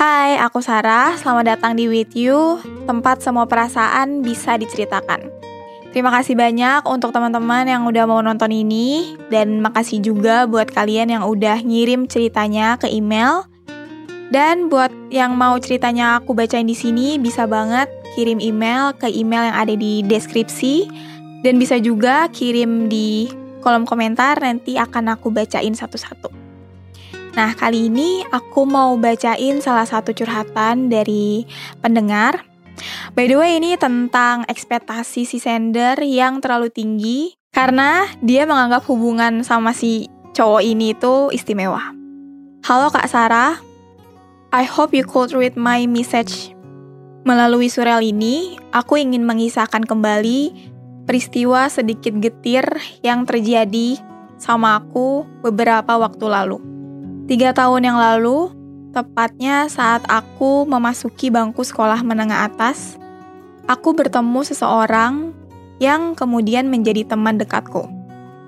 Hai, aku Sarah. Selamat datang di With You, tempat semua perasaan bisa diceritakan. Terima kasih banyak untuk teman-teman yang udah mau nonton ini dan makasih juga buat kalian yang udah ngirim ceritanya ke email. Dan buat yang mau ceritanya aku bacain di sini bisa banget kirim email ke email yang ada di deskripsi dan bisa juga kirim di kolom komentar nanti akan aku bacain satu-satu. Nah, kali ini aku mau bacain salah satu curhatan dari pendengar. By the way, ini tentang ekspektasi si sender yang terlalu tinggi karena dia menganggap hubungan sama si cowok ini itu istimewa. Halo Kak Sarah, I hope you could read my message. Melalui surel ini, aku ingin mengisahkan kembali peristiwa sedikit getir yang terjadi sama aku beberapa waktu lalu. Tiga tahun yang lalu, tepatnya saat aku memasuki bangku sekolah menengah atas, aku bertemu seseorang yang kemudian menjadi teman dekatku.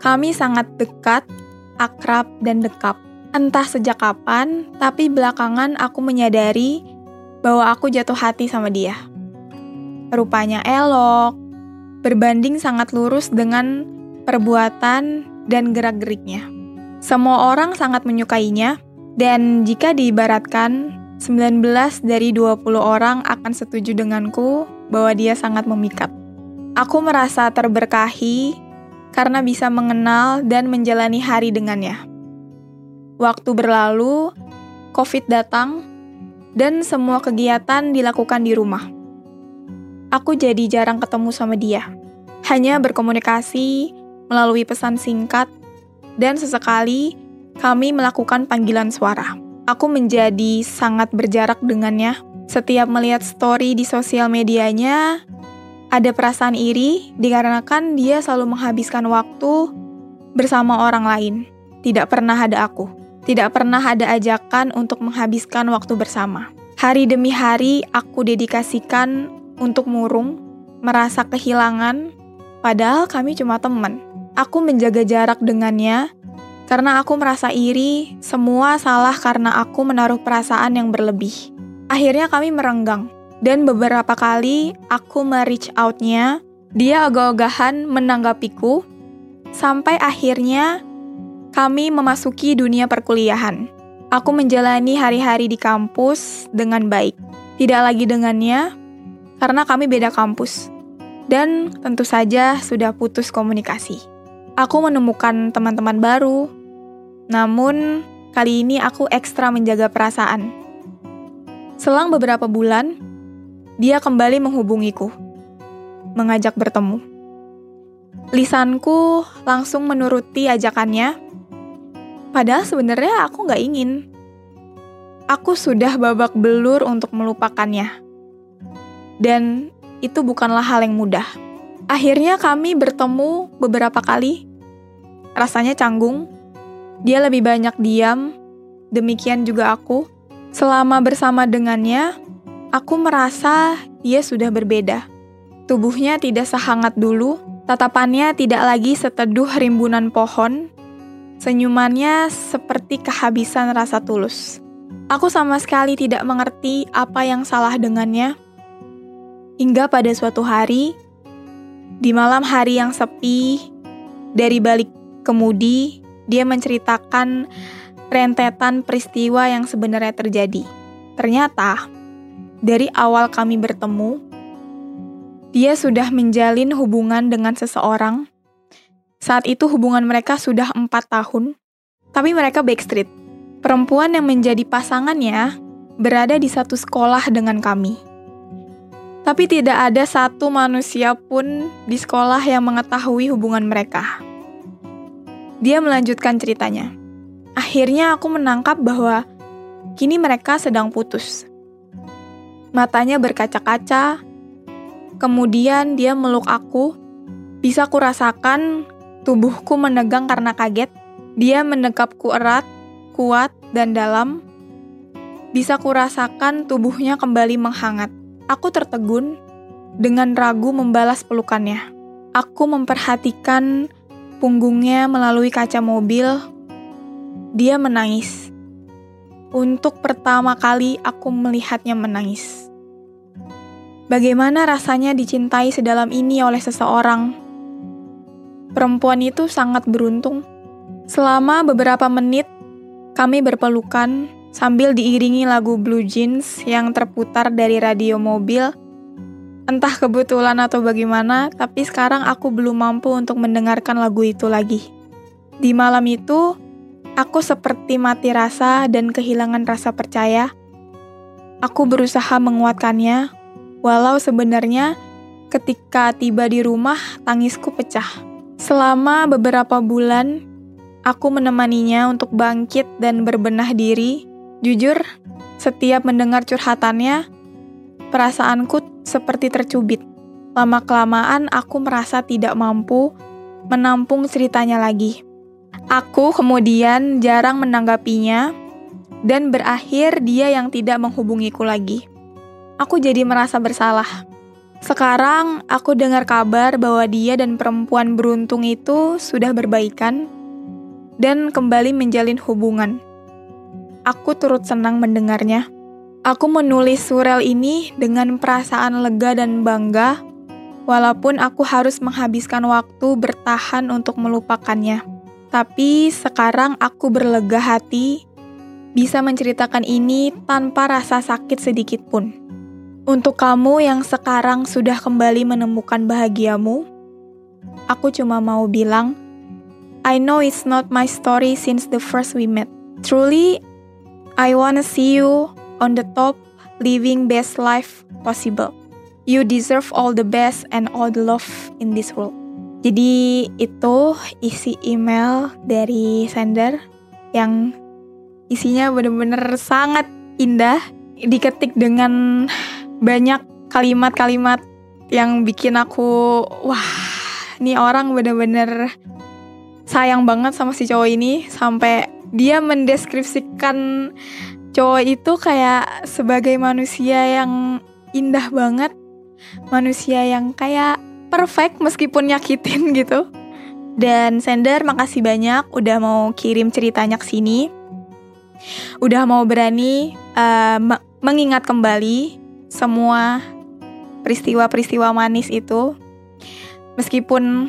Kami sangat dekat, akrab, dan dekap. Entah sejak kapan, tapi belakangan aku menyadari bahwa aku jatuh hati sama dia. Rupanya elok, berbanding sangat lurus dengan perbuatan dan gerak-geriknya. Semua orang sangat menyukainya, dan jika diibaratkan, 19 dari 20 orang akan setuju denganku bahwa dia sangat memikat. Aku merasa terberkahi karena bisa mengenal dan menjalani hari dengannya. Waktu berlalu, COVID datang, dan semua kegiatan dilakukan di rumah. Aku jadi jarang ketemu sama dia, hanya berkomunikasi melalui pesan singkat dan sesekali kami melakukan panggilan suara. Aku menjadi sangat berjarak dengannya. Setiap melihat story di sosial medianya, ada perasaan iri dikarenakan dia selalu menghabiskan waktu bersama orang lain. Tidak pernah ada aku. Tidak pernah ada ajakan untuk menghabiskan waktu bersama. Hari demi hari aku dedikasikan untuk murung, merasa kehilangan, padahal kami cuma teman. Aku menjaga jarak dengannya karena aku merasa iri, semua salah karena aku menaruh perasaan yang berlebih. Akhirnya kami merenggang, dan beberapa kali aku me-reach out-nya, dia ogah-ogahan menanggapiku, sampai akhirnya kami memasuki dunia perkuliahan. Aku menjalani hari-hari di kampus dengan baik. Tidak lagi dengannya, karena kami beda kampus. Dan tentu saja sudah putus komunikasi. Aku menemukan teman-teman baru, namun kali ini aku ekstra menjaga perasaan. Selang beberapa bulan, dia kembali menghubungiku, mengajak bertemu. Lisanku langsung menuruti ajakannya, padahal sebenarnya aku nggak ingin. Aku sudah babak belur untuk melupakannya. Dan itu bukanlah hal yang mudah. Akhirnya kami bertemu beberapa kali. Rasanya canggung. Dia lebih banyak diam, demikian juga aku. Selama bersama dengannya, aku merasa dia sudah berbeda. Tubuhnya tidak sehangat dulu, tatapannya tidak lagi seteduh rimbunan pohon, senyumannya seperti kehabisan rasa tulus. Aku sama sekali tidak mengerti apa yang salah dengannya. Hingga pada suatu hari, di malam hari yang sepi, dari balik kemudi, dia menceritakan rentetan peristiwa yang sebenarnya terjadi. Ternyata, dari awal kami bertemu, dia sudah menjalin hubungan dengan seseorang. Saat itu hubungan mereka sudah empat tahun, tapi mereka backstreet. Perempuan yang menjadi pasangannya berada di satu sekolah dengan kami. Tapi tidak ada satu manusia pun di sekolah yang mengetahui hubungan mereka. Dia melanjutkan ceritanya. Akhirnya aku menangkap bahwa kini mereka sedang putus. Matanya berkaca-kaca, kemudian dia meluk aku. Bisa kurasakan tubuhku menegang karena kaget. Dia mendekapku erat, kuat, dan dalam. Bisa kurasakan tubuhnya kembali menghangat. Aku tertegun dengan ragu membalas pelukannya. Aku memperhatikan punggungnya melalui kaca mobil. Dia menangis. untuk pertama kali aku melihatnya menangis. Bagaimana rasanya dicintai sedalam ini oleh seseorang? Perempuan itu sangat beruntung. Selama beberapa menit, kami berpelukan sambil diiringi lagu Blue Jeans yang terputar dari radio mobil. Entah kebetulan atau bagaimana, tapi sekarang aku belum mampu untuk mendengarkan lagu itu lagi. Di malam itu, aku seperti mati rasa dan kehilangan rasa percaya. Aku berusaha menguatkannya, Walau sebenarnya ketika tiba di rumah tangisku pecah. Selama beberapa bulan, aku menemaninya untuk bangkit dan berbenah diri. Jujur, setiap mendengar curhatannya, perasaanku seperti tercubit. Lama-kelamaan aku merasa tidak mampu menampung ceritanya lagi. Aku kemudian jarang menanggapinya dan berakhir dia yang tidak menghubungiku lagi aku jadi merasa bersalah. Sekarang aku dengar kabar bahwa dia dan perempuan beruntung itu sudah berbaikan dan kembali menjalin hubungan. Aku turut senang mendengarnya. Aku menulis surel ini dengan perasaan lega dan bangga, walaupun aku harus menghabiskan waktu bertahan untuk melupakannya. Tapi sekarang aku berlega hati bisa menceritakan ini tanpa rasa sakit sedikit pun. Untuk kamu yang sekarang sudah kembali menemukan bahagiamu, aku cuma mau bilang, I know it's not my story since the first we met. Truly, I wanna see you on the top, living best life possible. You deserve all the best and all the love in this world. Jadi itu isi email dari sender yang isinya benar-benar sangat indah, diketik dengan banyak kalimat-kalimat yang bikin aku wah ini orang bener-bener sayang banget sama si cowok ini sampai dia mendeskripsikan cowok itu kayak sebagai manusia yang indah banget manusia yang kayak perfect meskipun nyakitin gitu. Dan Sender makasih banyak udah mau kirim ceritanya ke sini. Udah mau berani uh, mengingat kembali semua peristiwa-peristiwa manis itu. Meskipun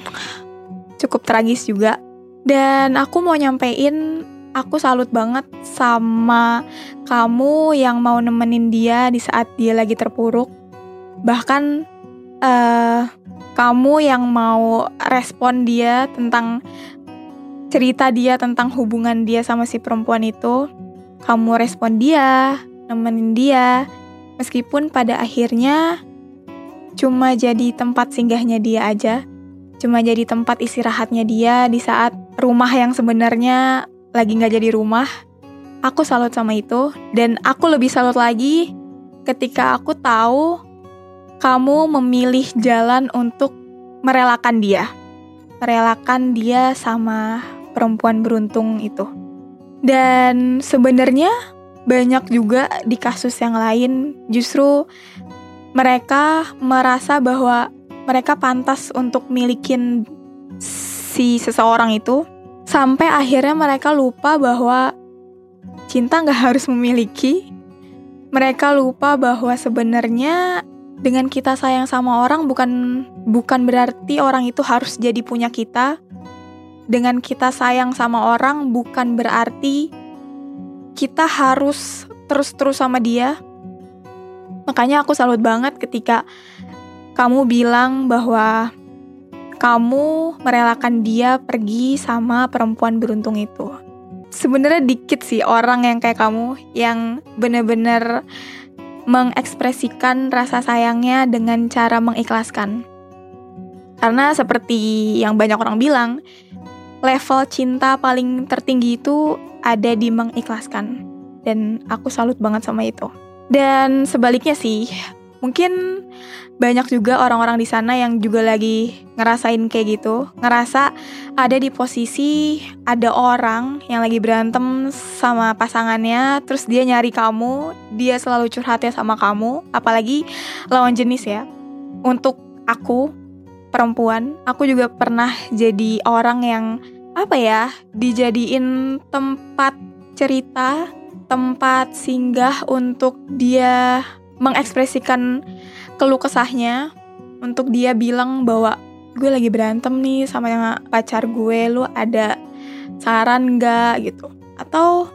cukup tragis juga. Dan aku mau nyampein aku salut banget sama kamu yang mau nemenin dia di saat dia lagi terpuruk. Bahkan uh, kamu yang mau respon dia tentang cerita dia tentang hubungan dia sama si perempuan itu kamu respon dia nemenin dia Meskipun pada akhirnya cuma jadi tempat singgahnya dia aja, cuma jadi tempat istirahatnya dia di saat rumah yang sebenarnya lagi nggak jadi rumah. Aku salut sama itu, dan aku lebih salut lagi ketika aku tahu kamu memilih jalan untuk merelakan dia. Merelakan dia sama perempuan beruntung itu. Dan sebenarnya banyak juga di kasus yang lain justru mereka merasa bahwa mereka pantas untuk milikin si seseorang itu sampai akhirnya mereka lupa bahwa cinta nggak harus memiliki mereka lupa bahwa sebenarnya dengan kita sayang sama orang bukan bukan berarti orang itu harus jadi punya kita dengan kita sayang sama orang bukan berarti kita harus terus-terus sama dia. Makanya aku salut banget ketika kamu bilang bahwa kamu merelakan dia pergi sama perempuan beruntung itu. Sebenarnya dikit sih orang yang kayak kamu yang bener-bener mengekspresikan rasa sayangnya dengan cara mengikhlaskan. Karena seperti yang banyak orang bilang, level cinta paling tertinggi itu ada di mengikhlaskan. Dan aku salut banget sama itu. Dan sebaliknya sih, mungkin banyak juga orang-orang di sana yang juga lagi ngerasain kayak gitu, ngerasa ada di posisi ada orang yang lagi berantem sama pasangannya, terus dia nyari kamu, dia selalu curhatnya sama kamu, apalagi lawan jenis ya. Untuk aku perempuan, aku juga pernah jadi orang yang apa ya dijadiin tempat cerita tempat singgah untuk dia mengekspresikan keluh kesahnya, untuk dia bilang bahwa gue lagi berantem nih sama pacar gue, lu ada saran gak gitu? Atau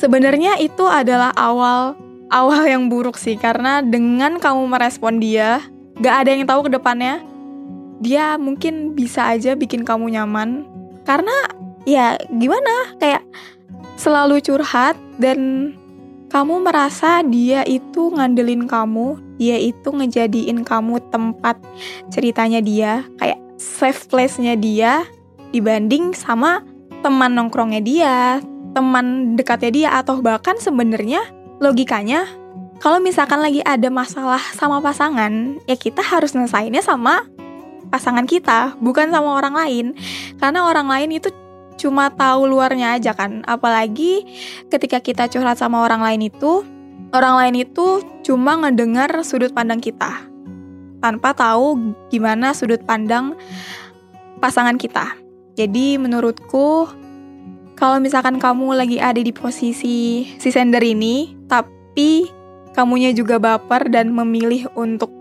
sebenarnya itu adalah awal awal yang buruk sih karena dengan kamu merespon dia, gak ada yang tahu ke depannya, dia mungkin bisa aja bikin kamu nyaman karena ya gimana kayak selalu curhat dan kamu merasa dia itu ngandelin kamu, dia itu ngejadiin kamu tempat ceritanya dia, kayak safe place-nya dia dibanding sama teman nongkrongnya dia, teman dekatnya dia atau bahkan sebenarnya logikanya kalau misalkan lagi ada masalah sama pasangan, ya kita harus nyelesainnya sama pasangan kita, bukan sama orang lain. Karena orang lain itu cuma tahu luarnya aja kan. Apalagi ketika kita curhat sama orang lain itu, orang lain itu cuma ngedengar sudut pandang kita tanpa tahu gimana sudut pandang pasangan kita. Jadi menurutku kalau misalkan kamu lagi ada di posisi si sender ini, tapi kamunya juga baper dan memilih untuk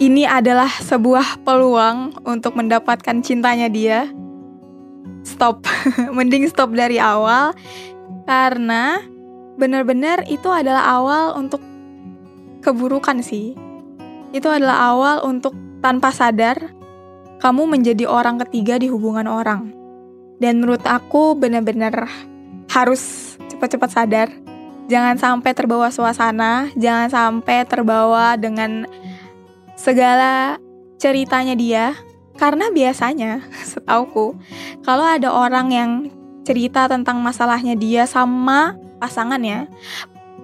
ini adalah sebuah peluang untuk mendapatkan cintanya dia, stop. Mending stop dari awal karena benar-benar itu adalah awal untuk keburukan sih. Itu adalah awal untuk tanpa sadar kamu menjadi orang ketiga di hubungan orang. Dan menurut aku benar-benar harus cepat-cepat sadar. Jangan sampai terbawa suasana, jangan sampai terbawa dengan segala ceritanya dia karena biasanya, setauku, kalau ada orang yang cerita tentang masalahnya dia sama pasangannya,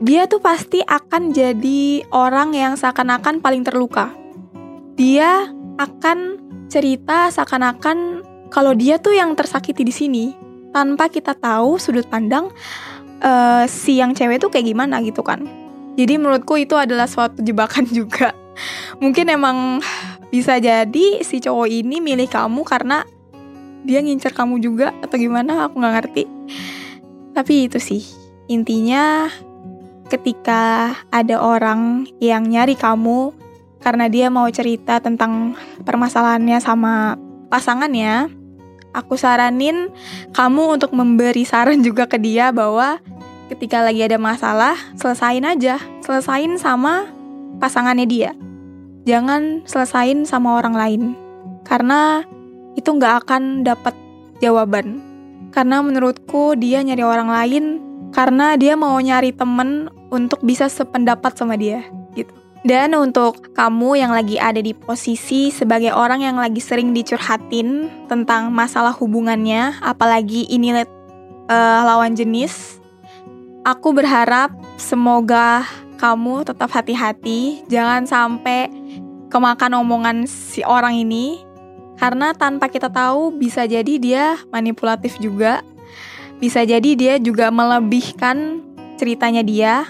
dia tuh pasti akan jadi orang yang seakan-akan paling terluka. Dia akan cerita seakan-akan kalau dia tuh yang tersakiti di sini, tanpa kita tahu sudut pandang uh, si yang cewek tuh kayak gimana gitu kan. Jadi menurutku itu adalah suatu jebakan juga. Mungkin emang bisa jadi si cowok ini milih kamu karena dia ngincer kamu juga atau gimana? Aku nggak ngerti. Tapi itu sih. Intinya ketika ada orang yang nyari kamu karena dia mau cerita tentang permasalahannya sama pasangannya aku saranin kamu untuk memberi saran juga ke dia bahwa ketika lagi ada masalah selesain aja. Selesain sama pasangannya dia jangan selesain sama orang lain karena itu nggak akan dapat jawaban. Karena menurutku dia nyari orang lain karena dia mau nyari temen untuk bisa sependapat sama dia gitu. Dan untuk kamu yang lagi ada di posisi sebagai orang yang lagi sering dicurhatin tentang masalah hubungannya apalagi ini uh, lawan jenis aku berharap semoga kamu tetap hati-hati, jangan sampai kemakan omongan si orang ini karena tanpa kita tahu bisa jadi dia manipulatif juga. Bisa jadi dia juga melebihkan ceritanya dia.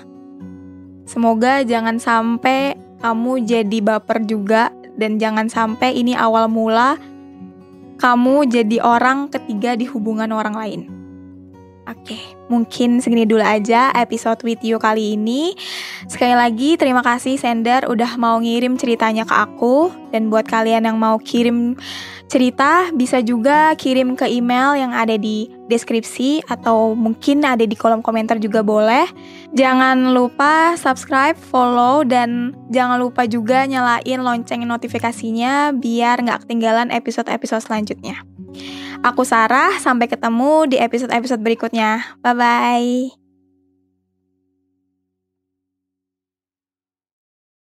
Semoga jangan sampai kamu jadi baper juga dan jangan sampai ini awal mula kamu jadi orang ketiga di hubungan orang lain. Oke, mungkin segini dulu aja episode with you kali ini. Sekali lagi terima kasih sender udah mau ngirim ceritanya ke aku dan buat kalian yang mau kirim cerita bisa juga kirim ke email yang ada di deskripsi atau mungkin ada di kolom komentar juga boleh. Jangan lupa subscribe, follow dan jangan lupa juga nyalain lonceng notifikasinya biar nggak ketinggalan episode-episode selanjutnya. Aku Sarah, sampai ketemu di episode-episode berikutnya. Bye-bye.